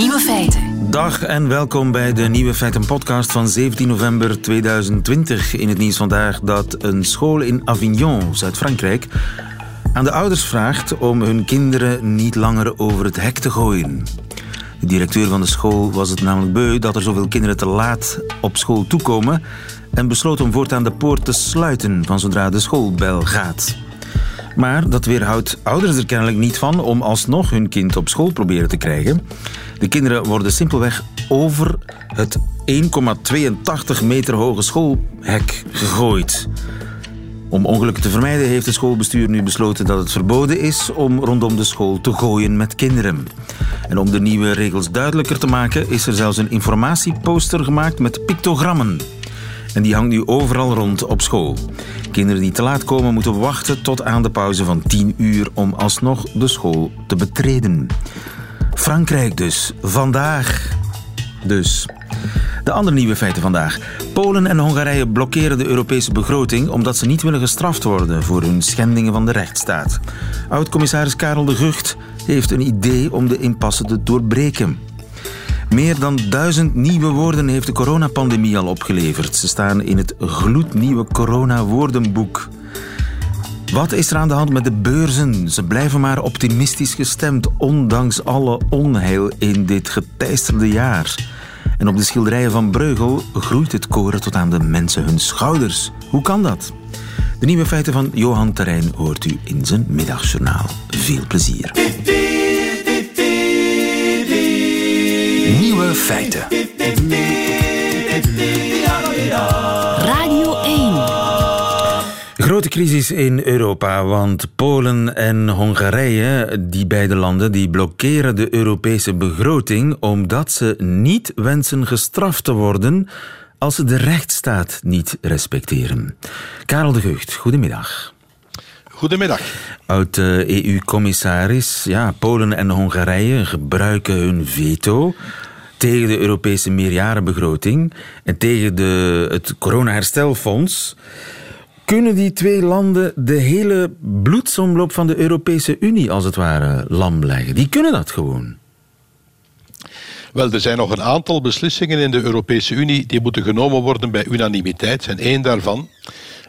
Nieuwe feiten. Dag en welkom bij de Nieuwe Feiten podcast van 17 november 2020. In het nieuws vandaag dat een school in Avignon, Zuid-Frankrijk, aan de ouders vraagt om hun kinderen niet langer over het hek te gooien. De directeur van de school was het namelijk beu dat er zoveel kinderen te laat op school toekomen en besloot om voortaan de poort te sluiten van zodra de schoolbel gaat. Maar dat weerhoudt ouders er kennelijk niet van om alsnog hun kind op school proberen te krijgen. De kinderen worden simpelweg over het 1,82 meter hoge schoolhek gegooid. Om ongelukken te vermijden heeft het schoolbestuur nu besloten dat het verboden is om rondom de school te gooien met kinderen. En om de nieuwe regels duidelijker te maken is er zelfs een informatieposter gemaakt met pictogrammen. En die hangt nu overal rond op school. Kinderen die te laat komen moeten wachten tot aan de pauze van 10 uur om alsnog de school te betreden. Frankrijk dus. Vandaag. Dus. De andere nieuwe feiten vandaag. Polen en Hongarije blokkeren de Europese begroting omdat ze niet willen gestraft worden voor hun schendingen van de rechtsstaat. Oud-commissaris Karel de Gucht heeft een idee om de impasse te doorbreken. Meer dan duizend nieuwe woorden heeft de coronapandemie al opgeleverd. Ze staan in het gloednieuwe corona-woordenboek. Wat is er aan de hand met de beurzen? Ze blijven maar optimistisch gestemd, ondanks alle onheil in dit geteisterde jaar. En op de schilderijen van Breugel groeit het koren tot aan de mensen hun schouders. Hoe kan dat? De nieuwe feiten van Johan Terrein hoort u in zijn middagjournaal. Veel plezier. Nieuwe feiten. Radio 1. Grote crisis in Europa, want Polen en Hongarije, die beide landen, die blokkeren de Europese begroting omdat ze niet wensen gestraft te worden als ze de rechtsstaat niet respecteren. Karel de Gucht, goedemiddag. Goedemiddag. Oud-EU-commissaris, ja, Polen en Hongarije gebruiken hun veto tegen de Europese meerjarenbegroting en tegen de, het coronaherstelfonds. Kunnen die twee landen de hele bloedsomloop van de Europese Unie als het ware lam leggen? Die kunnen dat gewoon. Wel, er zijn nog een aantal beslissingen in de Europese Unie die moeten genomen worden bij unanimiteit. En één daarvan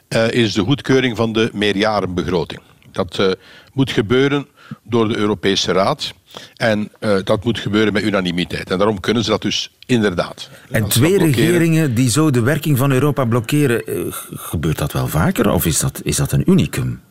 uh, is de goedkeuring van de meerjarenbegroting. Dat uh, moet gebeuren door de Europese Raad. En uh, dat moet gebeuren met unanimiteit. En daarom kunnen ze dat dus inderdaad. En twee regeringen die zo de werking van Europa blokkeren, gebeurt dat wel vaker? Of is dat, is dat een unicum?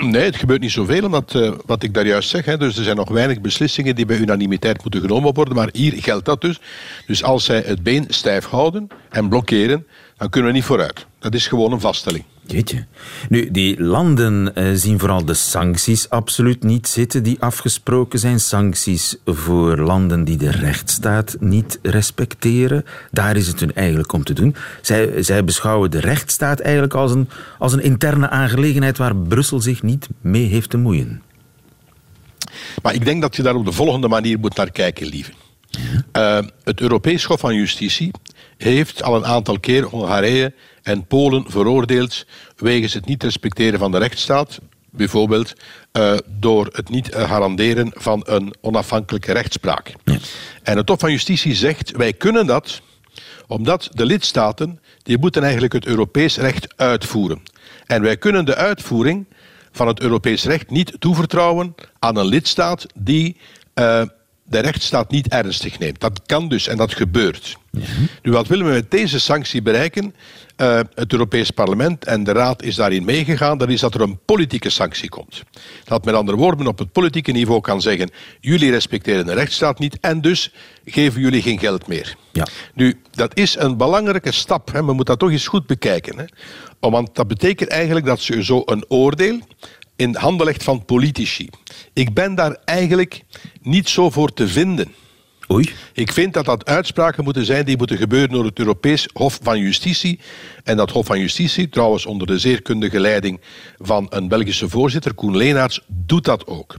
Nee, het gebeurt niet zoveel, omdat uh, wat ik daar juist zeg. Hè, dus er zijn nog weinig beslissingen die bij unanimiteit moeten genomen worden. Maar hier geldt dat dus. Dus als zij het been stijf houden en blokkeren, dan kunnen we niet vooruit. Dat is gewoon een vaststelling. Jeetje. Nu, die landen uh, zien vooral de sancties absoluut niet zitten die afgesproken zijn. Sancties voor landen die de rechtsstaat niet respecteren. Daar is het hun eigenlijk om te doen. Zij, zij beschouwen de rechtsstaat eigenlijk als een, als een interne aangelegenheid waar Brussel zich niet mee heeft te moeien. Maar ik denk dat je daar op de volgende manier moet naar kijken, lieve. Ja. Uh, het Europees Hof van Justitie heeft al een aantal keer Hongarije en Polen veroordeeld wegens het niet respecteren van de rechtsstaat. Bijvoorbeeld uh, door het niet garanderen van een onafhankelijke rechtspraak. Ja. En het Hof van Justitie zegt, wij kunnen dat omdat de lidstaten die moeten eigenlijk het Europees recht uitvoeren. En wij kunnen de uitvoering van het Europees recht niet toevertrouwen aan een lidstaat die uh, de rechtsstaat niet ernstig neemt. Dat kan dus en dat gebeurt. Ja. Nu, wat willen we met deze sanctie bereiken? Uh, het Europees Parlement en de Raad is daarin meegegaan. Dat is dat er een politieke sanctie komt. Dat met andere woorden op het politieke niveau kan zeggen: jullie respecteren de rechtsstaat niet en dus geven jullie geen geld meer. Ja. Nu, dat is een belangrijke stap. Hè. Men moet dat toch eens goed bekijken. Hè. Want dat betekent eigenlijk dat ze zo een oordeel in handen legt van politici. Ik ben daar eigenlijk niet zo voor te vinden. Oei. Ik vind dat dat uitspraken moeten zijn die moeten gebeuren door het Europees Hof van Justitie. En dat Hof van Justitie, trouwens onder de zeer kundige leiding van een Belgische voorzitter, Koen Leenaerts, doet dat ook.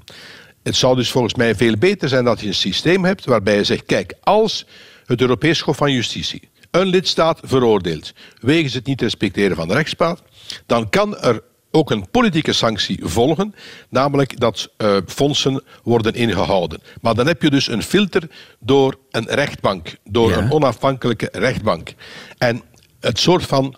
Het zou dus volgens mij veel beter zijn dat je een systeem hebt waarbij je zegt, kijk, als het Europees Hof van Justitie een lidstaat veroordeelt wegens het niet respecteren van de rechtsstaat, dan kan er ook een politieke sanctie volgen, namelijk dat uh, fondsen worden ingehouden. Maar dan heb je dus een filter door een rechtbank, door een onafhankelijke rechtbank. En het soort van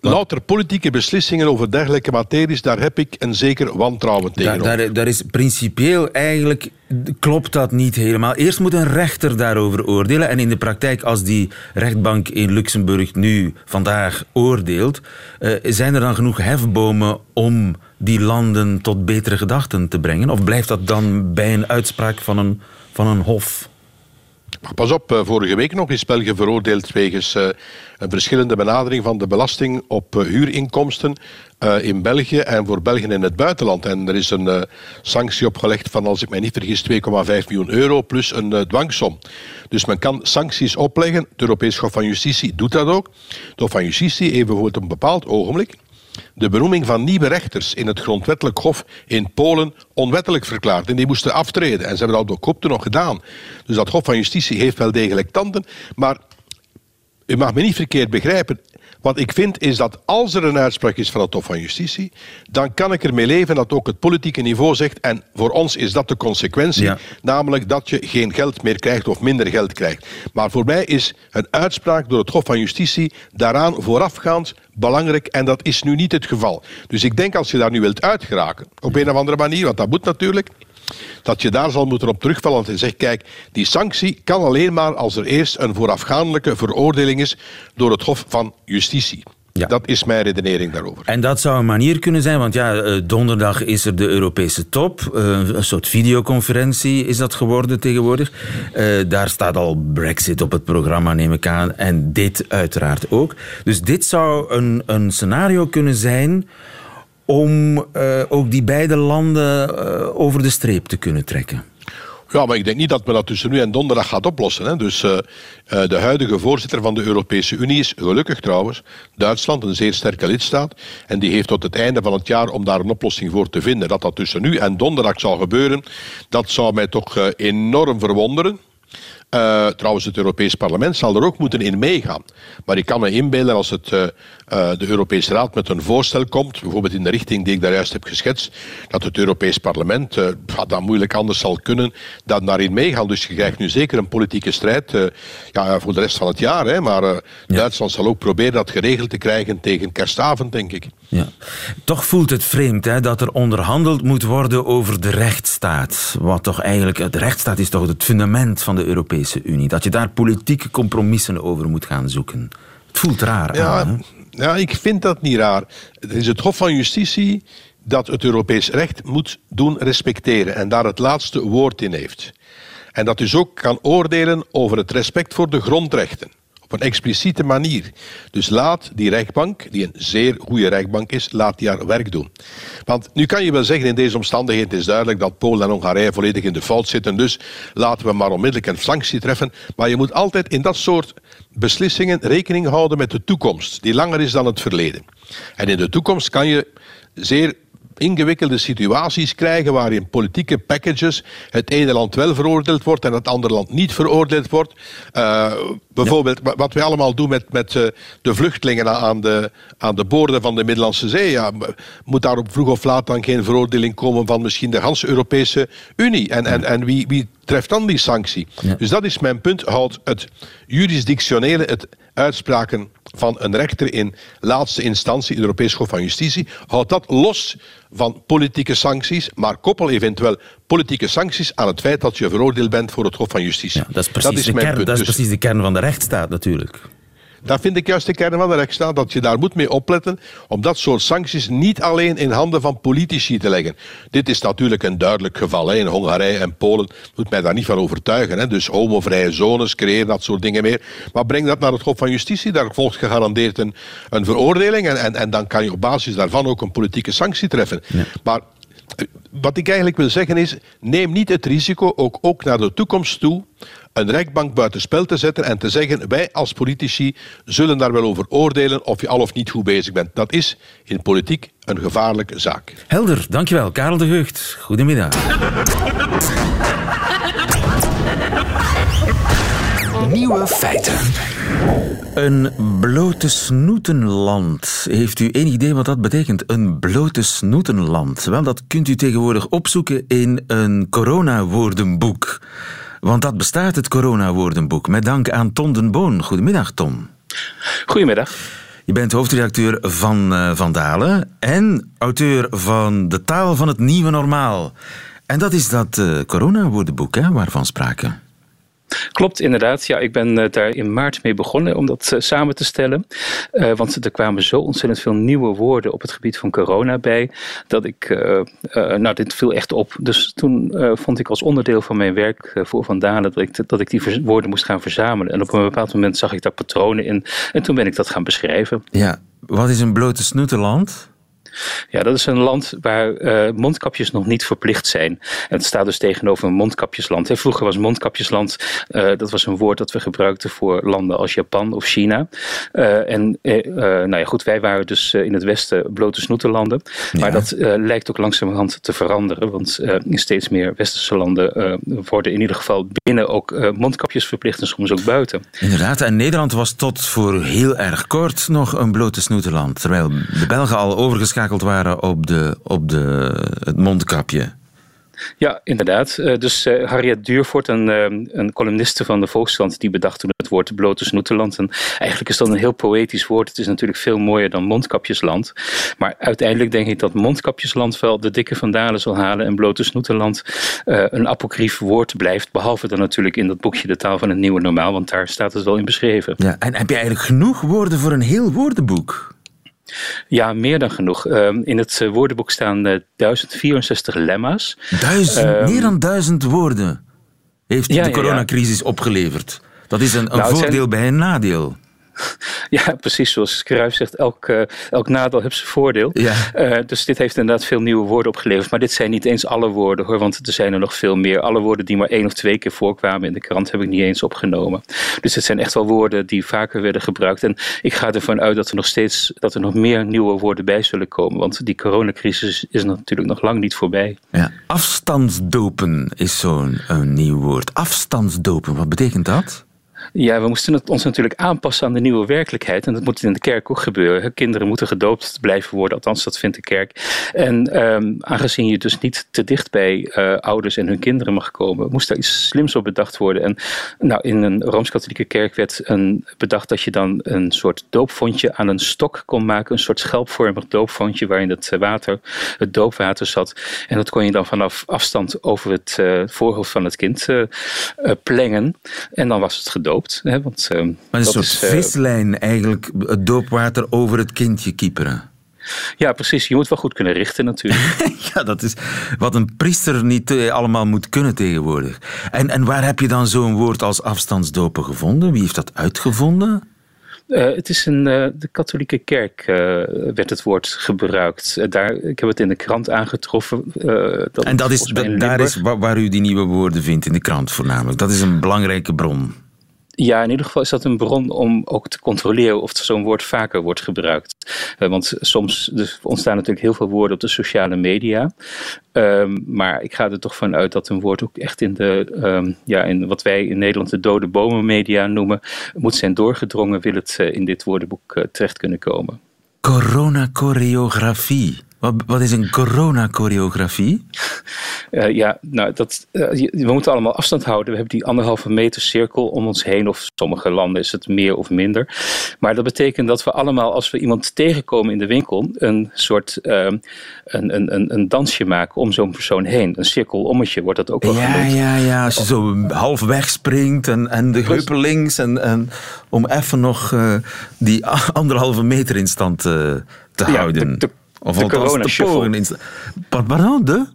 Louter politieke beslissingen over dergelijke materies, daar heb ik een zeker wantrouwen tegen. Daar, daar, daar, is principieel eigenlijk klopt dat niet helemaal. Eerst moet een rechter daarover oordelen. En in de praktijk, als die rechtbank in Luxemburg nu vandaag oordeelt, uh, zijn er dan genoeg hefbomen om die landen tot betere gedachten te brengen? Of blijft dat dan bij een uitspraak van een, van een hof? Pas op, eh, vorige week nog is België veroordeeld wegens uh, een verschillende benadering van de belasting op uh, huurinkomsten in België en voor België in het buitenland. En er is een sanctie opgelegd van, als ik mij niet vergis, 2,5 miljoen euro plus een dwangsom. Dus men kan sancties opleggen. Het Europees Hof van Justitie doet dat ook. Het Hof van Justitie heeft bijvoorbeeld op een bepaald ogenblik de benoeming van nieuwe rechters in het grondwettelijk hof in Polen onwettelijk verklaard. En die moesten aftreden. En ze hebben dat ook op nog gedaan. Dus dat hof van justitie heeft wel degelijk tanden. Maar u mag me niet verkeerd begrijpen. Wat ik vind is dat als er een uitspraak is van het Hof van Justitie, dan kan ik ermee leven dat ook het politieke niveau zegt, en voor ons is dat de consequentie, namelijk dat je geen geld meer krijgt of minder geld krijgt. Maar voor mij is een uitspraak door het Hof van Justitie daaraan voorafgaand belangrijk en dat is nu niet het geval. Dus ik denk als je daar nu wilt uitgeraken, op een of andere manier, want dat moet natuurlijk, dat je daar zal moeten op terugvallen en zeggen, kijk, die sanctie kan alleen maar als er eerst een voorafgaandelijke veroordeling is door het Hof van Justitie. Ja. Dat is mijn redenering daarover. En dat zou een manier kunnen zijn, want ja, eh, donderdag is er de Europese top. Eh, een soort videoconferentie is dat geworden tegenwoordig. Eh, daar staat al Brexit op het programma, neem ik aan. En dit uiteraard ook. Dus dit zou een, een scenario kunnen zijn om uh, ook die beide landen uh, over de streep te kunnen trekken? Ja, maar ik denk niet dat men dat tussen nu en donderdag gaat oplossen. Hè. Dus uh, de huidige voorzitter van de Europese Unie is gelukkig trouwens Duitsland, een zeer sterke lidstaat. En die heeft tot het einde van het jaar om daar een oplossing voor te vinden. Dat dat tussen nu en donderdag zal gebeuren, dat zou mij toch enorm verwonderen. Uh, trouwens, het Europees Parlement zal er ook moeten in meegaan. Maar ik kan me inbeelden als het, uh, uh, de Europese Raad met een voorstel komt, bijvoorbeeld in de richting die ik daar juist heb geschetst, dat het Europees Parlement dat moeilijk anders zal kunnen dan daarin meegaan. Dus je krijgt nu zeker een politieke strijd ja, voor de rest van het jaar. Hè, maar ja. Duitsland zal ook proberen dat geregeld te krijgen tegen kerstavond, denk ik. Ja. Toch voelt het vreemd hè, dat er onderhandeld moet worden over de rechtsstaat. Wat toch eigenlijk, de rechtsstaat is toch het fundament van de Europese Unie. Dat je daar politieke compromissen over moet gaan zoeken. Het voelt raar ja, aan. Ja, ik vind dat niet raar. Het is het Hof van Justitie dat het Europees recht moet doen respecteren en daar het laatste woord in heeft. En dat dus ook kan oordelen over het respect voor de grondrechten op een expliciete manier. Dus laat die rechtbank, die een zeer goede rechtbank is, laat die haar werk doen. Want nu kan je wel zeggen, in deze omstandigheden is duidelijk dat Polen en Hongarije volledig in de fout zitten, dus laten we maar onmiddellijk een sanctie treffen. Maar je moet altijd in dat soort beslissingen rekening houden met de toekomst, die langer is dan het verleden. En in de toekomst kan je zeer ingewikkelde situaties krijgen waarin politieke packages het ene land wel veroordeeld wordt en het andere land niet veroordeeld wordt. Uh, bijvoorbeeld wat wij allemaal doen met, met uh, de vluchtelingen aan de, aan de boorden van de Middellandse Zee. Ja, moet daar op vroeg of laat dan geen veroordeling komen van misschien de ganse Europese Unie? En, en, en wie, wie treft dan die sanctie? Ja. Dus dat is mijn punt. Houdt het jurisdictionele, het uitspraken van een rechter in laatste instantie, het Europees Hof van Justitie, houdt dat los van politieke sancties, maar koppel eventueel politieke sancties aan het feit dat je veroordeeld bent voor het Hof van Justitie. Ja, dat is precies, dat is de, kern, Dat is dus precies de kern van de rechtsstaat natuurlijk. Dat vind ik juist de kern van de rechtsstaat, dat je daar moet mee opletten om dat soort sancties niet alleen in handen van politici te leggen. Dit is natuurlijk een duidelijk geval. Hè. In Hongarije en Polen moet mij daar niet van overtuigen. Hè. Dus homovrije zones creëren, dat soort dingen meer. Maar breng dat naar het Hof van Justitie, daar volgt gegarandeerd een, een veroordeling en, en, en dan kan je op basis daarvan ook een politieke sanctie treffen. Ja. Maar wat ik eigenlijk wil zeggen is, neem niet het risico, ook, ook naar de toekomst toe, een rechtbank buitenspel te zetten en te zeggen, wij als politici zullen daar wel over oordelen of je al of niet goed bezig bent. Dat is in politiek een gevaarlijke zaak. Helder, dankjewel. Karel de Gucht, goedemiddag. Nieuwe feiten. Een blote snoetenland. Heeft u enig idee wat dat betekent? Een blote snoetenland. Wel, dat kunt u tegenwoordig opzoeken in een coronawoordenboek. Want dat bestaat, het coronawoordenboek. Met dank aan Ton den Boon. Goedemiddag, Ton. Goedemiddag. Je bent hoofdredacteur van uh, Van Dalen en auteur van De taal van het nieuwe normaal. En dat is dat uh, coronawoordenboek hè, waarvan sprake. Klopt, inderdaad. Ja, ik ben uh, daar in maart mee begonnen om dat uh, samen te stellen. Uh, want er kwamen zo ontzettend veel nieuwe woorden op het gebied van corona bij. Dat ik, nou, dit viel echt op. Dus toen vond ik als onderdeel van mijn werk voor Van Dalen dat ik, dat ik die woorden moest gaan verzamelen. En op een bepaald moment zag ik daar patronen in. En toen ben ik dat gaan beschrijven. Ja, wat is een blote snoetenland? Ja, dat is een land waar uh, mondkapjes nog niet verplicht zijn. En het staat dus tegenover een mondkapjesland. Vroeger was mondkapjesland, uh, dat was een woord dat we gebruikten voor landen als Japan of China. Uh, en nou ja, goed, wij waren dus in het westen blote snoetenlanden. Ja. Maar dat lijkt ook langzamerhand te veranderen. Want in steeds meer westerse landen worden in ieder geval binnen ook mondkapjes verplicht en soms ook buiten. Inderdaad, en Nederland was tot voor heel erg kort nog een blote snoetenland. Terwijl de Belgen al overgeschakeld waren op, de, op de, het mondkapje. Ja, inderdaad. Dus uh, Harriet Duurvoort, een, uh, een columniste van de Volkskrant, die bedacht toen het woord blote snoetenland. En eigenlijk is dat een heel poëtisch woord. Het is natuurlijk veel mooier dan mondkapjesland. Maar uiteindelijk denk ik dat mondkapjesland wel de dikke vandalen zal halen en blote snoetenland uh, een apocrief woord blijft. Behalve dan natuurlijk in dat boekje De taal van het nieuwe normaal, want daar staat het wel in beschreven. Ja, en heb je eigenlijk genoeg woorden voor een heel woordenboek? Ja, meer dan genoeg. Um, in het uh, woordenboek staan uh, 1064 lemma's. Duizend, um, meer dan duizend woorden heeft ja, de coronacrisis ja, ja. opgeleverd. Dat is een, een nou, voordeel zijn... bij een nadeel. Ja, precies zoals Cruijff zegt, elk, uh, elk nadeel heeft zijn voordeel. Ja. Uh, dus dit heeft inderdaad veel nieuwe woorden opgeleverd. Maar dit zijn niet eens alle woorden hoor, want er zijn er nog veel meer. Alle woorden die maar één of twee keer voorkwamen in de krant heb ik niet eens opgenomen. Dus het zijn echt wel woorden die vaker werden gebruikt. En ik ga ervan uit dat er nog steeds dat er nog meer nieuwe woorden bij zullen komen. Want die coronacrisis is natuurlijk nog lang niet voorbij. Ja. Afstandsdopen is zo'n nieuw woord. Afstandsdopen, wat betekent dat? Ja, we moesten het ons natuurlijk aanpassen aan de nieuwe werkelijkheid. En dat moet in de kerk ook gebeuren. Kinderen moeten gedoopt blijven worden, althans dat vindt de kerk. En um, aangezien je dus niet te dicht bij uh, ouders en hun kinderen mag komen, moest daar iets slims op bedacht worden. En nou, in een Rooms-Katholieke kerk werd een, bedacht dat je dan een soort doopvondje aan een stok kon maken. Een soort schelpvormig doopvondje waarin het water, het doopwater zat. En dat kon je dan vanaf afstand over het uh, voorhoofd van het kind uh, plengen. En dan was het gedoopt. Hè, want, uh, maar een soort is, uh, vislijn eigenlijk, het doopwater over het kindje kieperen. Ja, precies. Je moet wel goed kunnen richten natuurlijk. ja, dat is wat een priester niet uh, allemaal moet kunnen tegenwoordig. En, en waar heb je dan zo'n woord als afstandsdopen gevonden? Wie heeft dat uitgevonden? Uh, het is uh, de katholieke kerk uh, werd het woord gebruikt. daar, ik heb het in de krant aangetroffen. dat en dat is, dat, daar is waar, waar, u die nieuwe woorden vindt, in de krant voornamelijk. Dat is een belangrijke bron. Ja, in ieder geval is dat een bron om ook te controleren of zo'n woord vaker wordt gebruikt. Uh, want soms dus ontstaan natuurlijk heel veel woorden op de sociale media. Um, maar ik ga er toch van uit dat een woord ook echt in de, um, ja, in wat wij in Nederland de dode bomen media noemen, moet zijn doorgedrongen, wil het uh, in dit woordenboek uh, terecht kunnen komen. Corona-choreografie. Wat, wat, is een corona-choreografie? Uh, ja, nou, dat, uh, we moeten allemaal afstand houden. We hebben die anderhalve meter cirkel om ons heen. Of sommige landen is het meer of minder. Maar dat betekent dat we allemaal, als we iemand tegenkomen in de winkel, een soort uh, een, een, een, een, dansje maken om zo'n persoon heen. Een cirkelommetje wordt dat ook wel ja, genoemd. Ja, ja, als je zo half springt en, en de heupen links. En, en om even nog eh, die anderhalve meter in stand te houden. De, de, of de corona shuffle. Pardon, de?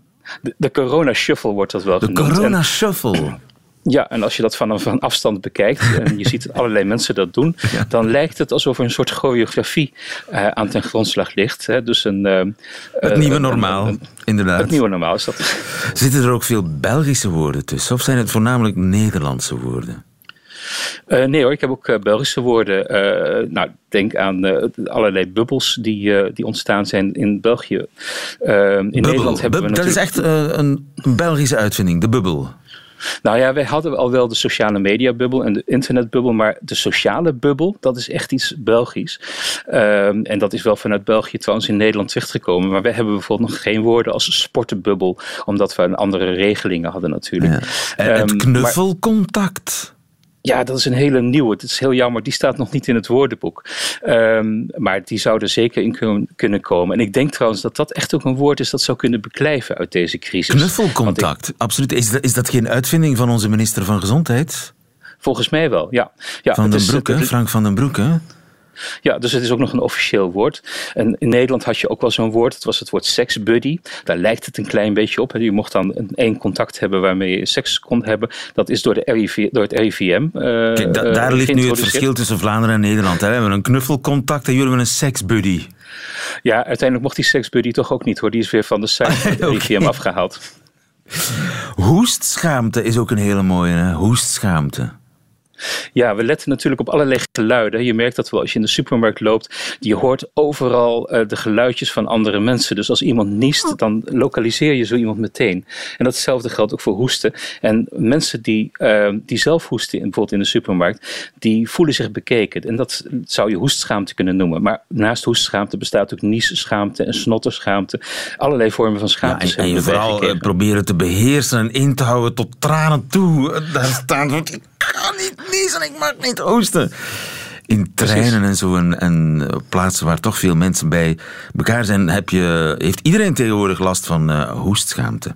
De, de corona shuffle wordt dat wel de genoemd. De corona shuffle. Ja, en als je dat van, van afstand bekijkt en je ziet allerlei mensen dat doen, ja. dan lijkt het alsof er een soort choreografie uh, aan ten grondslag ligt. Hè. Dus een, uh, het nieuwe normaal, een, inderdaad. Het nieuwe normaal is dat. Zitten er ook veel Belgische woorden tussen of zijn het voornamelijk Nederlandse woorden? Uh, nee hoor, ik heb ook uh, Belgische woorden. Uh, nou, denk aan allerlei bubbels die, die ontstaan zijn in België. in bubbel. Nederland hebben we Dat is echt een, een, Belgische uitvinding, de bubbel. Nou ja, wij hadden al wel de sociale mediabubbel en de internetbubbel, maar de sociale bubbel, dat is echt iets Belgisch. Ehm, en dat is wel vanuit België trouwens in Nederland terechtgekomen. Maar wij hebben bijvoorbeeld nog geen woorden als sportenbubbel, omdat we een andere regelingen hadden natuurlijk. Ja. En het ehm, knuffelcontact. Ja, dat is een hele nieuwe. Het is heel jammer, die staat nog niet in het woordenboek. Um, maar die zou er zeker in kunnen komen. En ik denk trouwens dat dat echt ook een woord is dat zou kunnen beklijven uit deze crisis. Knuffelcontact, absoluut. Is dat, is dat geen uitvinding van onze minister van Gezondheid? Volgens mij wel, ja. ja van den Broek, Frank van den Broek, hè? Ja, dus het is ook nog een officieel woord. En in Nederland had je ook wel zo'n woord. Het was het woord seksbuddy. Daar lijkt het een klein beetje op. Je mocht dan één contact hebben waarmee je seks kon hebben. Dat is door, de RIV, door het RIVM. Uh, Kijk, daar ligt nu het verschil tussen Vlaanderen en Nederland. Hè? We hebben een knuffelcontact en jullie hebben een seksbuddy. Ja, uiteindelijk mocht die seksbuddy toch ook niet hoor. Die is weer van de site van het RIVM afgehaald. Hoestschaamte is ook een hele mooie. Hè? Hoestschaamte. Ja, we letten natuurlijk op allerlei geluiden. Je merkt dat wel als je in de supermarkt loopt. Je hoort overal uh, de geluidjes van andere mensen. Dus als iemand niest, oh. dan lokaliseer je zo iemand meteen. En datzelfde geldt ook voor hoesten. En mensen die, uh, die zelf hoesten, bijvoorbeeld in de supermarkt, die voelen zich bekeken. En dat zou je hoestschaamte kunnen noemen. Maar naast hoestschaamte bestaat ook niesschaamte en snotterschaamte. Allerlei vormen van schaamte. Ja, en, en je vooral uh, proberen te beheersen en in te houden tot tranen toe. Daar staat ga niet niezen, ik mag niet hoesten. In treinen en zo en, en, plaatsen waar toch veel mensen bij elkaar zijn, heb je, heeft iedereen tegenwoordig last van uh, hoestschaamte.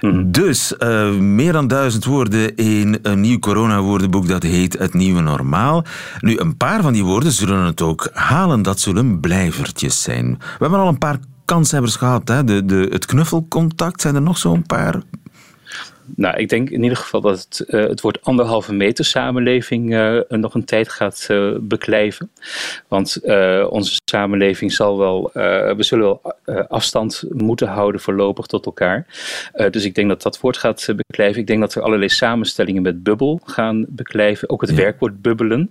Mhm. Dus uh, meer dan duizend woorden in een nieuw coronawoordenboek dat heet Het Nieuwe Normaal. Nu, een paar van die woorden zullen het ook halen. Dat zullen blijvertjes zijn. We hebben al een paar kanshebbers gehad. Hè? De, de, het knuffelcontact, zijn er nog zo'n paar nou, ik denk in ieder geval dat het, uh, het woord anderhalve meter samenleving uh, nog een tijd gaat uh, beklijven. Want onze samenleving zal wel, we zullen wel afstand moeten houden voorlopig tot elkaar. dus ik denk dat dat woord gaat beklijven. Ik denk dat er allerlei samenstellingen met bubbel gaan beklijven. Ook het werkwoord bubbelen.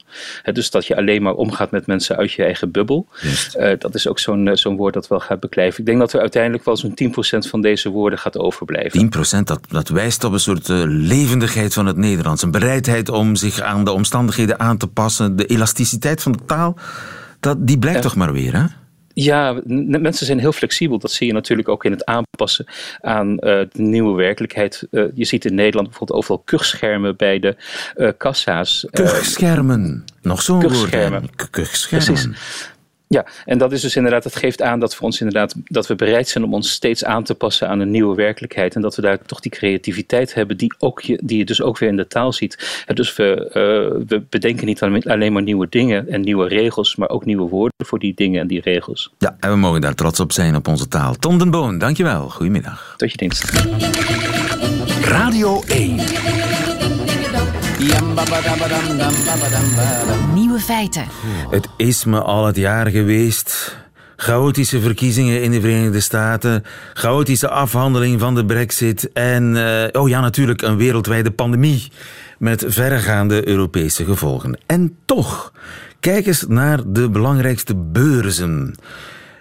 dus dat je alleen maar omgaat met mensen uit je eigen bubbel. dat is ook zo'n zo'n woord dat wel gaat beklijven. Ik denk dat er uiteindelijk wel zo'n 10% van deze woorden gaat overblijven. 10% dat, dat wijst op een soort levendigheid van het Nederlands. Een bereidheid om zich aan de omstandigheden aan te passen. De elasticiteit van de taal, dat, die blijkt toch maar weer, hè? Ja, mensen zijn heel flexibel. Dat zie je natuurlijk ook in het aanpassen aan uh, de nieuwe werkelijkheid. Uh, je ziet in Nederland bijvoorbeeld overal kuchschermen bij de uh, kassa's. Kuchschermen, nog zo'n woord. Kuchschermen. Precies. Ja, en dat is dus inderdaad, dat geeft aan dat voor ons inderdaad, dat we bereid zijn om ons steeds aan te passen aan een nieuwe werkelijkheid. En dat we daar toch die creativiteit hebben, die, ook je, die je dus ook weer in de taal ziet. En dus we, uh, we bedenken niet alleen maar nieuwe dingen en nieuwe regels, maar ook nieuwe woorden voor die dingen en die regels. Ja, en we mogen daar trots op zijn op onze taal. Tom den Boon, dankjewel. Goedemiddag. Tot je dienst. Radio 1. Nieuwe feiten. Het is me al het jaar geweest. Chaotische verkiezingen in de Verenigde Staten, chaotische afhandeling van de Brexit en, uh, oh ja, natuurlijk een wereldwijde pandemie met verregaande Europese gevolgen. En toch, kijk eens naar de belangrijkste beurzen.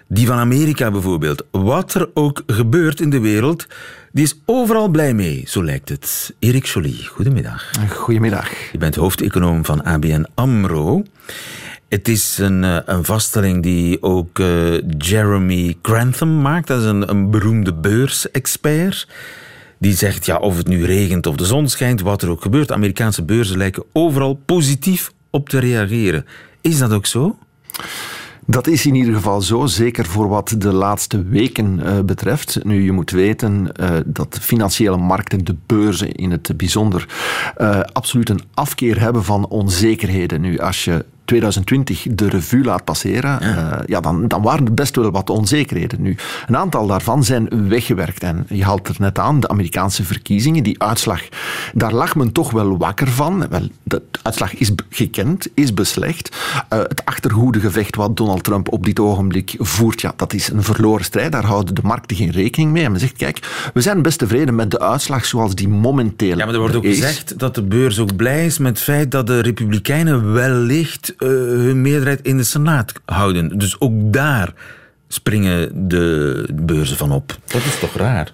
Die van Amerika bijvoorbeeld. Wat er ook gebeurt in de wereld, die is overal blij mee, zo lijkt het. Erik Joly, goedemiddag. Goedemiddag. Je bent hoofdeconoom van ABN AMRO. Het is een, eh, een vaststelling die ook uh, Jeremy Grantham maakt. Dat is een, een beroemde beursexpert. Die zegt, ja, of het nu regent of de zon schijnt, wat er ook gebeurt, Amerikaanse beurzen lijken overal positief op te reageren. Is dat ook zo? Dat is in ieder geval zo, zeker voor wat de laatste weken uh, betreft. Nu, je moet weten uh, dat financiële markten, de beurzen in het bijzonder, uh, absoluut een afkeer hebben van onzekerheden. Nu, als je 2020 de revue laat passeren, ja. Uh, ja, dan, dan waren er best wel wat onzekerheden. Nu, een aantal daarvan zijn weggewerkt. En je haalt er net aan, de Amerikaanse verkiezingen, die uitslag, daar lag men toch wel wakker van. Wel, de uitslag is gekend, is beslecht. Uh, het achterhoedegevecht wat Donald Trump op dit ogenblik voert, ja, dat is een verloren strijd. Daar houden de markten geen rekening mee. En men zegt, kijk, we zijn best tevreden met de uitslag zoals die momenteel Ja, maar er wordt ook gezegd dat de beurs ook blij is met het feit dat de Republikeinen wellicht uh, hun meerderheid in de Senaat houden. Dus ook daar springen de beurzen van op. Dat is toch raar?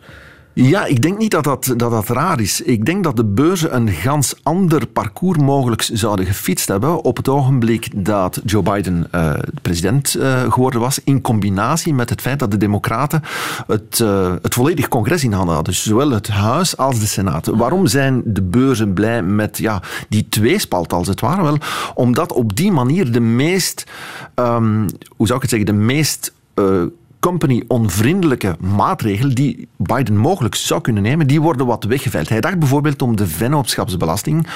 Ja, ik denk niet dat dat, dat dat raar is. Ik denk dat de beurzen een gans ander parcours mogelijk zouden gefietst hebben op het ogenblik dat Joe Biden uh, president uh, geworden was, in combinatie met het feit dat de Democraten het, uh, het volledig congres in handen hadden. Dus zowel het Huis als de Senaat. Waarom zijn de beurzen blij met ja, die tweespalt als het ware? Wel, omdat op die manier de meest, um, hoe zou ik het zeggen, de meest company-onvriendelijke maatregelen die Biden mogelijk zou kunnen nemen, die worden wat weggeveild. Hij dacht bijvoorbeeld om de vennootschapsbelasting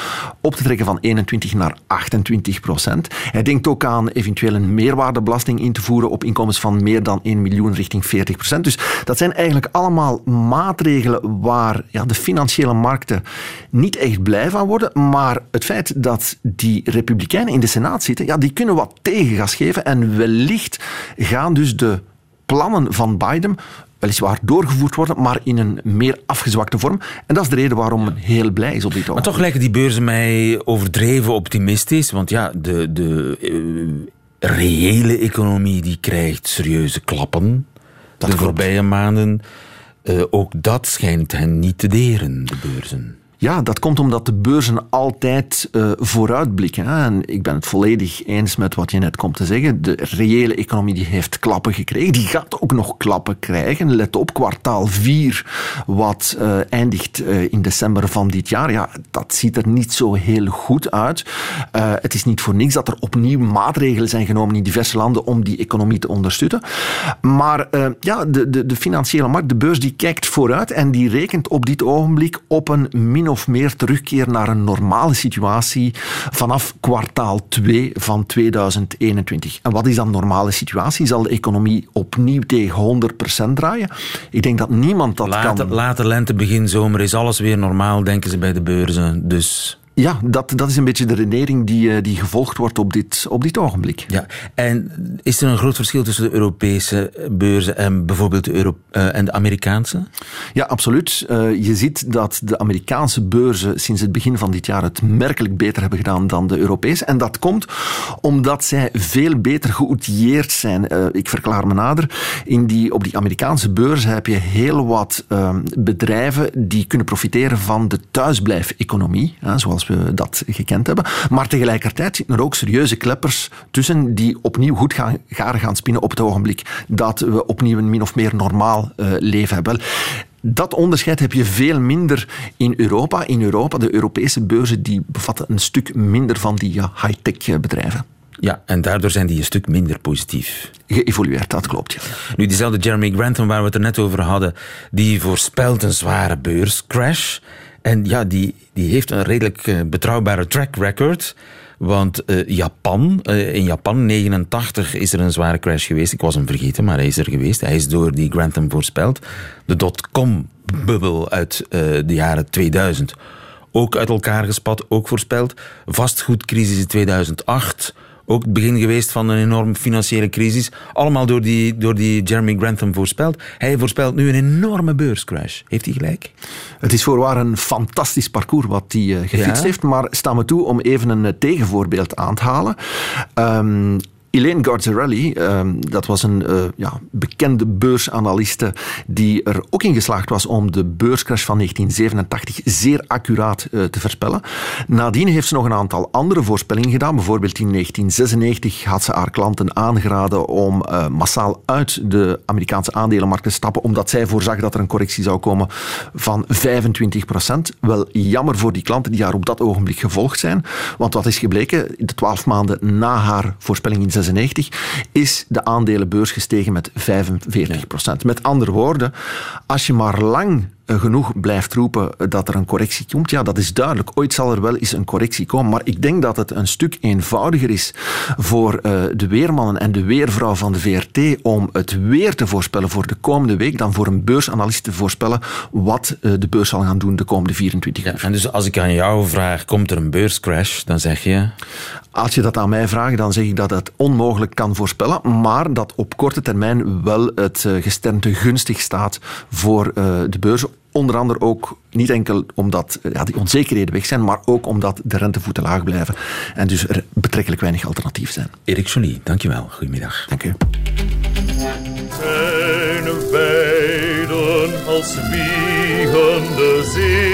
op te trekken van 21 naar 28 procent. Hij denkt ook aan eventueel een meerwaardebelasting in te voeren op inkomens van meer dan 1 miljoen richting 40 procent. Dus dat zijn eigenlijk allemaal maatregelen waar ja, de financiële markten niet echt blij van worden, maar het feit dat die republikeinen in de Senaat zitten, ja, die kunnen wat tegengas geven en wellicht gaan dus de plannen van Biden weliswaar doorgevoerd worden, maar in een meer afgezwakte vorm. En dat is de reden waarom men heel blij is op dit moment. Maar toch lijken die beurzen mij overdreven optimistisch, want ja, de, de uh, reële economie die krijgt serieuze klappen dat de voorbije maanden. Uh, ook dat schijnt hen niet te deren, de beurzen. Ja, dat komt omdat de beurzen altijd uh, vooruitblikken. Hè. En ik ben het volledig eens met wat je net komt te zeggen. De reële economie die heeft klappen gekregen. Die gaat ook nog klappen krijgen. Let op, kwartaal 4, wat uh, eindigt uh, in december van dit jaar. Ja, dat ziet er niet zo heel goed uit. het is niet voor niks dat er opnieuw maatregelen zijn genomen in diverse landen om die economie te ondersteunen. Maar ja, de, de, de financiële markt, de beurs, die kijkt vooruit en die rekent op dit ogenblik op een min of meer terugkeer naar een normale situatie vanaf kwartaal 2 van 2021. En wat is dan normale situatie? Zal de economie opnieuw tegen 100% draaien? Ik denk dat niemand dat later, kan... Later lente, begin zomer is alles weer normaal, denken ze bij de beurzen. Dus ja, dat, dat is een beetje de redenering die, die gevolgd wordt op dit, op dit ogenblik. Ja. En is er een groot verschil tussen de Europese beurzen en bijvoorbeeld de, Euro uh, en de Amerikaanse? Ja, absoluut. Uh, je ziet dat de Amerikaanse beurzen sinds het begin van dit jaar het merkelijk beter hebben gedaan dan de Europese. En dat komt omdat zij veel beter geoutilleerd zijn. Uh, ik verklaar me nader. In die, op die Amerikaanse beurzen heb je heel wat bedrijven die kunnen profiteren van de thuisblijfeconomie, zoals we dat gekend hebben. Maar tegelijkertijd zitten er ook serieuze kleppers tussen die opnieuw goed gaan, garen gaan spinnen op het ogenblik dat we opnieuw een min of meer normaal uh, leven hebben. Dat onderscheid heb je veel minder in Europa. In Europa, de Europese beurzen, die bevatten een stuk minder van die ja, high-tech bedrijven. Ja, en daardoor zijn die een stuk minder positief. Geëvolueerd, dat klopt. Ja. Nu, diezelfde Jeremy Grantham waar we het er net over hadden, die voorspelt een zware beurscrash. En ja, die, die heeft een redelijk uh, betrouwbare track record. Want uh, Japan, uh, in Japan 89 is er een zware crash geweest. Ik was hem vergeten, maar hij is er geweest. Hij is door die Grantham voorspeld. De dotcom-bubbel uit de jaren 2000 ook uit elkaar gespat, ook voorspeld. Vastgoedcrisis in 2008 ook het begin geweest van een enorme financiële crisis. Allemaal door die, door die Jeremy Grantham voorspeld. Hij voorspelt nu een enorme beurscrash. Heeft hij gelijk? Het is voorwaar een fantastisch parcours wat hij uh, gefietst heeft. Maar sta me toe om even een uh, tegenvoorbeeld aan te halen. Um, Elaine Garzarelli, um, dat was een uh, ja, bekende beursanaliste die er ook in geslaagd was om de beurscrash van 1987 zeer accuraat uh, te voorspellen. Nadien heeft ze nog een aantal andere voorspellingen gedaan. Bijvoorbeeld in 1996 had ze haar klanten aangeraden om uh, massaal uit de Amerikaanse aandelenmarkt te stappen, omdat zij voorzag dat er een correctie zou komen van 25 procent. Wel jammer voor die klanten die haar op dat ogenblik gevolgd zijn. Want wat is gebleken? De twaalf maanden na haar voorspelling in 1996 is de aandelenbeurs gestegen met 45 procent. Met andere woorden, als je maar lang genoeg blijft roepen dat er een correctie komt, ja, dat is duidelijk. Ooit zal er wel eens een correctie komen, maar ik denk dat het een stuk eenvoudiger is voor uh, de weermannen en de weervrouw van de VRT om het weer te voorspellen voor de komende week dan voor een beursanalist te voorspellen wat uh, de beurs zal gaan doen de komende 24 uur. Ja, en dus als ik aan jou vraag, komt er een beurscrash, dan zeg je... Als je dat aan mij vraagt, dan zeg ik dat het onmogelijk kan voorspellen, maar dat op korte termijn wel het uh, gesternte gunstig staat voor de beurs Onder andere ook niet enkel omdat ja, die onzekerheden weg zijn, maar ook omdat de rentevoeten laag blijven en dus er betrekkelijk weinig alternatief zijn. Erik Jolie, dankjewel. Goedemiddag. Dank u. Zijn weiden als wie Lande zien.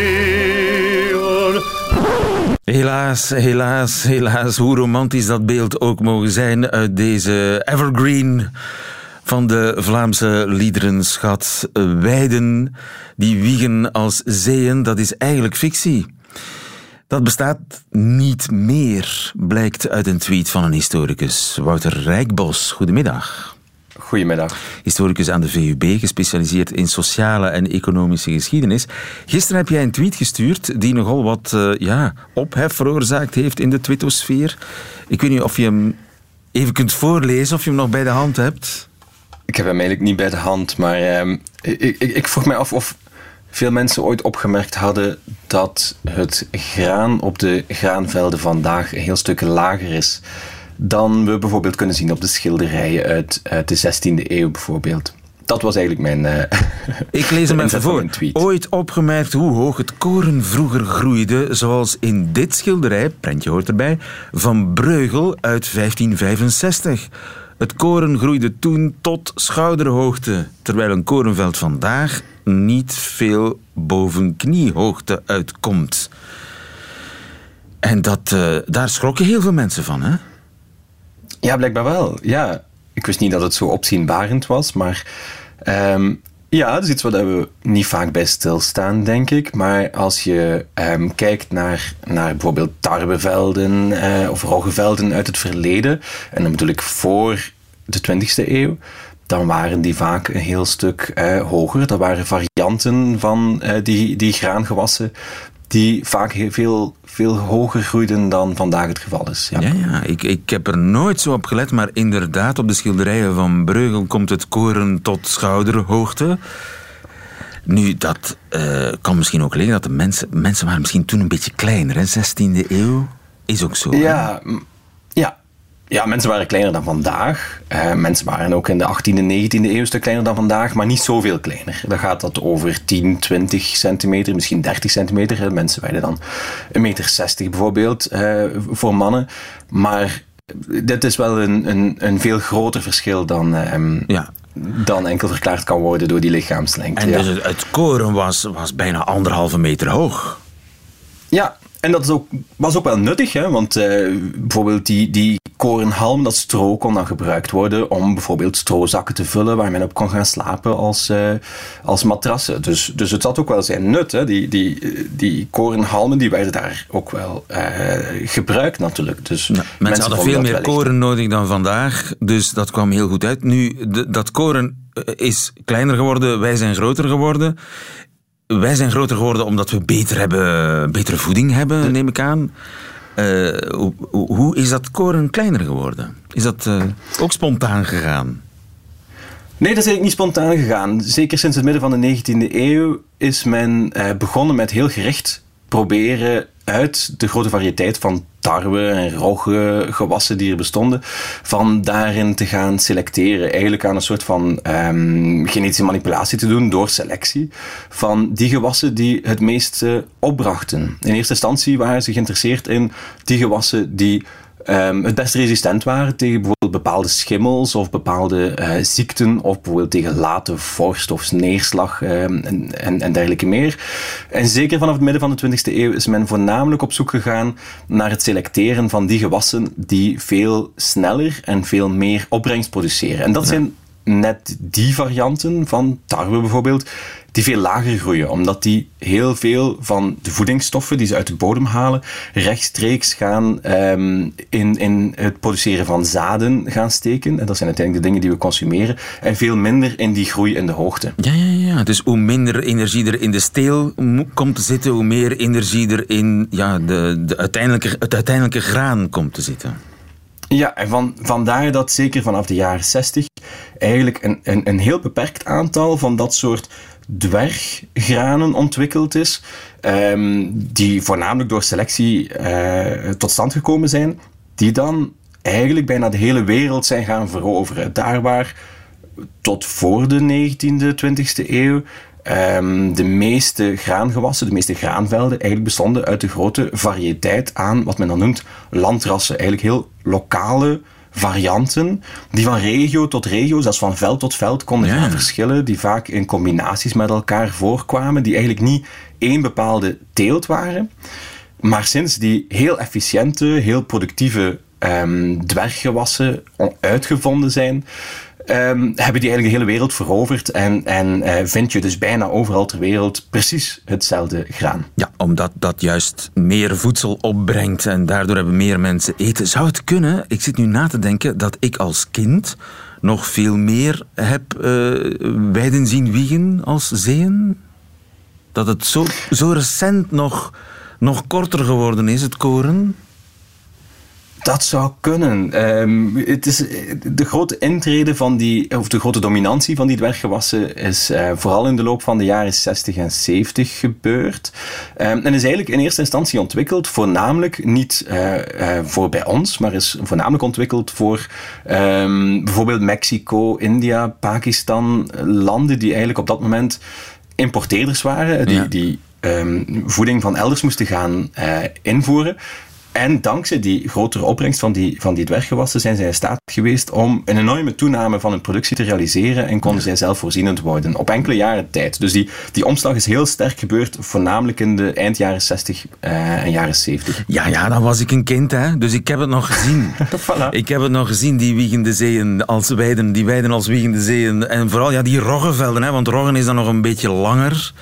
Helaas, helaas, helaas, hoe romantisch dat beeld ook mogen zijn uit deze evergreen van de Vlaamse liederenschat. Weiden die wiegen als zeeën, dat is eigenlijk fictie. Dat bestaat niet meer, blijkt uit een tweet van een historicus. Wouter Rijkbos, goedemiddag. Goedemiddag. Historicus aan de VUB, gespecialiseerd in sociale en economische geschiedenis. Gisteren heb jij een tweet gestuurd die nogal wat uh, ja, ophef veroorzaakt heeft in de twittosfeer. Ik weet niet of je hem even kunt voorlezen, of je hem nog bij de hand hebt. Ik heb hem eigenlijk niet bij de hand, maar uh, ik, ik, ik vroeg mij af of veel mensen ooit opgemerkt hadden dat het graan op de graanvelden vandaag een heel stuk lager is dan we bijvoorbeeld kunnen zien op de schilderijen uit, uit de 16e eeuw bijvoorbeeld. Dat was eigenlijk mijn. Uh, Ik lees hem even voor. Ooit opgemerkt hoe hoog het koren vroeger groeide, zoals in dit schilderij, prentje hoort erbij, van Breugel uit 1565. Het koren groeide toen tot schouderhoogte, terwijl een korenveld vandaag niet veel boven kniehoogte uitkomt. En dat, uh, daar schrokken heel veel mensen van, hè? Ja, blijkbaar wel. Ja, ik wist niet dat het zo opzienbarend was, maar um, ja, dat is iets waar we niet vaak bij stilstaan, denk ik. Maar als je um, kijkt naar, naar bijvoorbeeld tarwevelden uh, of roggevelden uit het verleden, en dan bedoel ik voor de 20e eeuw, dan waren die vaak een heel stuk uh, hoger. Dat waren varianten van uh, die, die graangewassen die vaak heel veel, veel hoger groeiden dan vandaag het geval is. Ja, ja, ja. Ik, ik heb er nooit zo op gelet, maar inderdaad, op de schilderijen van Breugel komt het koren tot schouderhoogte. Nu, dat uh, kan misschien ook liggen dat de mensen, mensen waren misschien toen een beetje kleiner, hè? 16e eeuw. Is ook zo. Ja, ja, ja, mensen waren kleiner dan vandaag. Uh, mensen waren ook in de 18e en 19e eeuw stuk kleiner dan vandaag, maar niet zoveel kleiner. Dan gaat dat over 10, 20 centimeter, misschien 30 centimeter. Mensen werden dan 1,60 meter bijvoorbeeld uh, voor mannen. Maar dit is wel een, een, een veel groter verschil dan, um, ja. dan enkel verklaard kan worden door die lichaamslengte. En dus het, het koren was, was bijna anderhalve meter hoog. Ja, en dat is ook, was ook wel nuttig, hè? want uh, bijvoorbeeld die, die korenhalm, dat stro, kon dan gebruikt worden om bijvoorbeeld strozakken te vullen waar men op kon gaan slapen als, uh, als matrassen. Dus, dus het had ook wel zijn nut. Hè? Die, die, die korenhalmen die werden daar ook wel uh, gebruikt natuurlijk. Dus ja, mensen, mensen hadden veel meer koren nodig dan vandaag, dus dat kwam heel goed uit. Nu, de, dat koren is kleiner geworden, wij zijn groter geworden. Wij zijn groter geworden omdat we beter hebben, betere voeding hebben, neem ik aan. Uh, hoe, hoe, is dat koren kleiner geworden? Is dat uh, ook spontaan gegaan? Nee, dat is eigenlijk niet spontaan gegaan. Zeker sinds het midden van de 19e eeuw is men uh, begonnen met heel gericht proberen uit de grote variëteit van tarwe en rogge gewassen die er bestonden, van daarin te gaan selecteren. Eigenlijk aan een soort van um, genetische manipulatie te doen door selectie van die gewassen die het meeste opbrachten. In eerste instantie waren ze geïnteresseerd in die gewassen die um, het best resistent waren tegen bijvoorbeeld bepaalde schimmels of bepaalde uh, ziekten of bijvoorbeeld tegen late vorst of neerslag um, en, en, en, dergelijke meer. En zeker vanaf het midden van de 20e eeuw is men voornamelijk op zoek gegaan naar het selecteren van die gewassen die veel sneller en veel meer opbrengst produceren. En dat zijn net die varianten van tarwe bijvoorbeeld, die veel lager groeien, omdat die heel veel van de voedingsstoffen die ze uit de bodem halen, rechtstreeks gaan um, in, in het produceren van zaden gaan steken. En dat zijn uiteindelijk de dingen die we consumeren. En veel minder in die groei in de hoogte. Ja, ja, ja. Dus hoe minder energie er in de steel komt te zitten, hoe meer energie er in ja, de, de uiteindelijke, het uiteindelijke graan komt te zitten. Ja, en van, vandaar dat zeker vanaf de jaren 60 eigenlijk een, een, een heel beperkt aantal van dat soort dwerggranen ontwikkeld is, um, die voornamelijk door selectie uh, tot stand gekomen zijn, die dan eigenlijk bijna de hele wereld zijn gaan veroveren. Daar waar tot voor de 19e, 20e eeuw um, de meeste graangewassen, de meeste graanvelden, eigenlijk bestonden uit de grote variëteit aan wat men dan noemt landrassen. Eigenlijk heel lokale varianten die van regio tot regio, zelfs van veld tot veld, konden Ja. gaan verschillen, die vaak in combinaties met elkaar voorkwamen, die eigenlijk niet één bepaalde teelt waren. Maar sinds die heel efficiënte, heel productieve ehm, dwerggewassen on- uitgevonden zijn, ehm, hebben die eigenlijk de hele wereld veroverd en, en eh, vind je dus bijna overal ter wereld precies hetzelfde graan. Ja, omdat dat juist meer voedsel opbrengt en daardoor hebben meer mensen eten. Zou het kunnen, ik zit nu na te denken, dat ik als kind nog veel meer heb eh weiden zien wiegen als zeeën? Dat het zo, zo recent nog, nog korter geworden is, het koren? Dat zou kunnen. Ehm, het is, de grote intrede van die, of de grote dominantie van die dwerggewassen is eh, vooral in de loop van de jaren 60 en 70 gebeurd. Ehm, en is eigenlijk in eerste instantie ontwikkeld, voornamelijk niet eh, eh, voor bij ons, maar is voornamelijk ontwikkeld voor ehm, bijvoorbeeld Mexico, India, Pakistan, landen die eigenlijk op dat moment importeerders waren, die, Ja. die voeding van elders moesten gaan invoeren. En dankzij die grotere opbrengst van die, van die dwerggewassen zijn zij in staat geweest om een enorme toename van hun productie te realiseren en konden zij zelfvoorzienend worden op enkele jaren tijd. Dus die, die omslag is heel sterk gebeurd, voornamelijk in de eind jaren 60 eh, en jaren 70. Ja, ja, dan was ik een kind, hè. Dus ik heb het nog gezien. Voilà. Ik heb het nog gezien, die wiegende zeeën als weiden, die weiden als wiegende zeeën. En vooral ja, die roggenvelden, hè, want roggen is dan nog een beetje langer.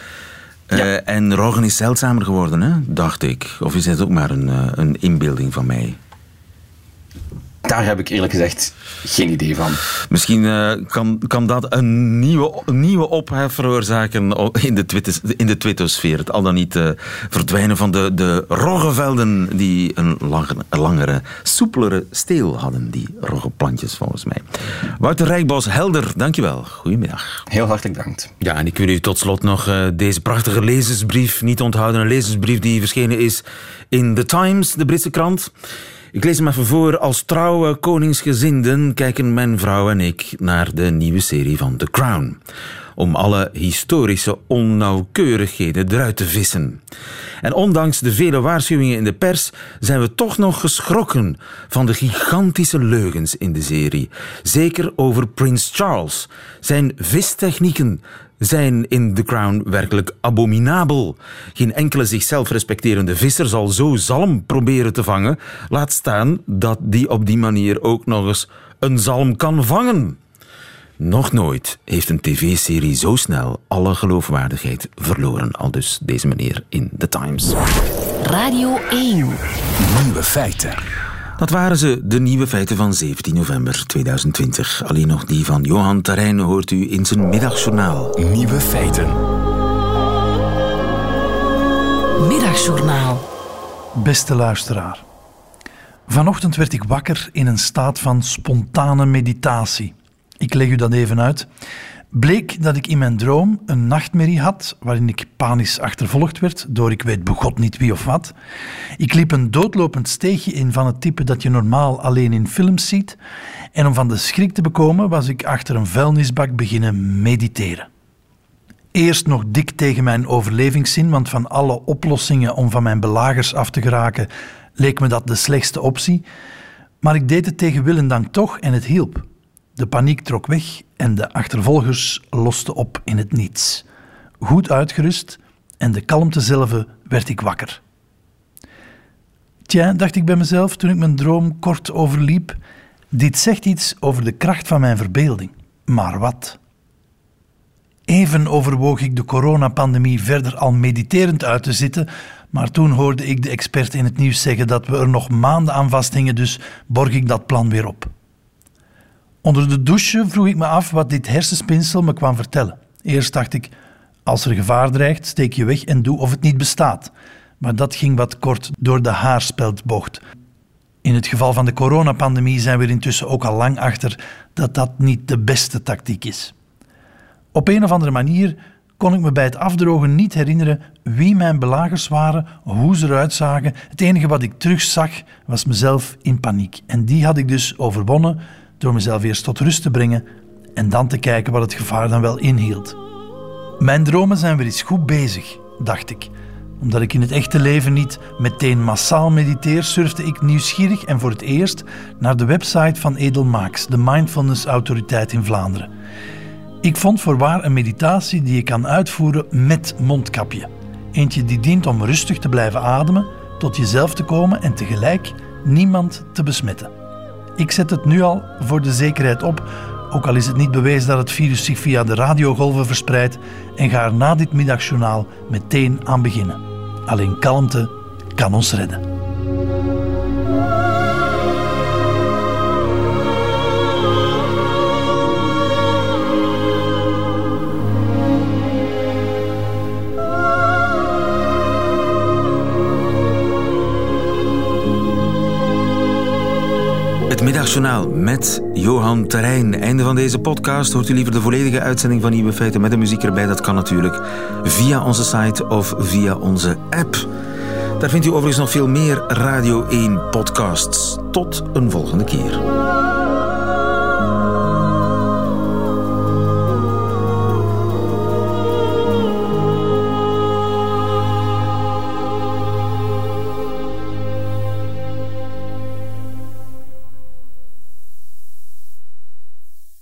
Eh, Ja. En roggen is zeldzamer geworden, hè, dacht ik. Of is het ook maar een, eh, een inbeelding van mij? Daar heb ik eerlijk gezegd geen idee van. Misschien eh, kan, kan dat een nieuwe, een nieuwe ophef veroorzaken in de, Twitter, in de Twittosfeer. Het al dan niet eh, verdwijnen van de, de roggenvelden die een langere, langere, soepelere steel hadden. Die roggenplantjes volgens mij. Wouter Rijkbos, helder, dankjewel. Goedemiddag. Heel hartelijk dank. Ja, en ik wil u tot slot nog eh, deze prachtige lezersbrief niet onthouden. Een lezersbrief die verschenen is in The Times, de Britse krant. Ik lees hem even voor. Als trouwe koningsgezinden kijken mijn vrouw en ik naar de nieuwe serie van The Crown. Om alle historische onnauwkeurigheden eruit te vissen. En ondanks de vele waarschuwingen in de pers zijn we toch nog geschrokken van de gigantische leugens in de serie. Zeker over Prins Charles. Zijn vistechnieken zijn in The Crown werkelijk abominabel. Geen enkele zichzelf respecterende visser zal zo zalm proberen te vangen. Laat staan dat die op die manier ook nog eens een zalm kan vangen. Nog nooit heeft een tv-serie zo snel alle geloofwaardigheid verloren. Al dus deze meneer in The Times. Radio 1. Nieuwe feiten. Dat waren ze, de nieuwe feiten van 17 november 2020. Alleen nog die van Johan Terrein hoort u in zijn middagjournaal. Nieuwe feiten. Middagjournaal. Beste luisteraar. Vanochtend werd ik wakker in een staat van spontane meditatie. Ik leg u dat even uit. Bleek dat ik in mijn droom een nachtmerrie had waarin ik panisch achtervolgd werd door ik weet begot niet wie of wat. Ik liep een doodlopend steegje in van het type dat je normaal alleen in films ziet en om van de schrik te bekomen was ik achter een vuilnisbak beginnen mediteren. Eerst nog dik tegen mijn overlevingszin, want van alle oplossingen om van mijn belagers af te geraken leek me dat de slechtste optie. Maar ik deed het tegen wil en dank toch en het hielp. De paniek trok weg en de achtervolgers losten op in het niets. Goed uitgerust en de kalmte zelf werd ik wakker. Tja, dacht ik bij mezelf toen ik mijn droom kort overliep, dit zegt iets over de kracht van mijn verbeelding. Maar wat? Even overwoog ik de coronapandemie verder al mediterend uit te zitten, maar toen hoorde ik de expert in het nieuws zeggen dat we er nog maanden aan vasthingen, dus borg ik dat plan weer op. Onder de douche vroeg ik me af wat dit hersenspinsel me kwam vertellen. Eerst dacht ik, als er gevaar dreigt, steek je weg en doe of het niet bestaat. Maar dat ging wat kort door de haarspeldbocht. In het geval van de coronapandemie zijn we er intussen ook al lang achter dat dat niet de beste tactiek is. Op een of andere manier kon ik me bij het afdrogen niet herinneren wie mijn belagers waren, hoe ze eruit zagen. Het enige wat ik terugzag was mezelf in paniek. En die had ik dus overwonnen door mezelf eerst tot rust te brengen en dan te kijken wat het gevaar dan wel inhield. Mijn dromen zijn weer eens goed bezig, dacht ik. Omdat ik in het echte leven niet meteen massaal mediteer, surfde ik nieuwsgierig en voor het eerst naar de website van Edelmaaks, de Mindfulness Autoriteit in Vlaanderen. Ik vond voorwaar een meditatie die je kan uitvoeren met mondkapje. Eentje die dient om rustig te blijven ademen, tot jezelf te komen en tegelijk niemand te besmetten. Ik zet het nu al voor de zekerheid op, ook al is het niet bewezen dat het virus zich via de radiogolven verspreidt, en ga er na dit middagjournaal meteen aan beginnen. Alleen kalmte kan ons redden. Middagjournaal met Johan Terrein. Einde van deze podcast. Hoort u liever de volledige uitzending van Nieuwe Feiten met de muziek erbij? Dat kan natuurlijk via onze site of via onze app. Daar vindt u overigens nog veel meer Radio 1 podcasts. Tot een volgende keer.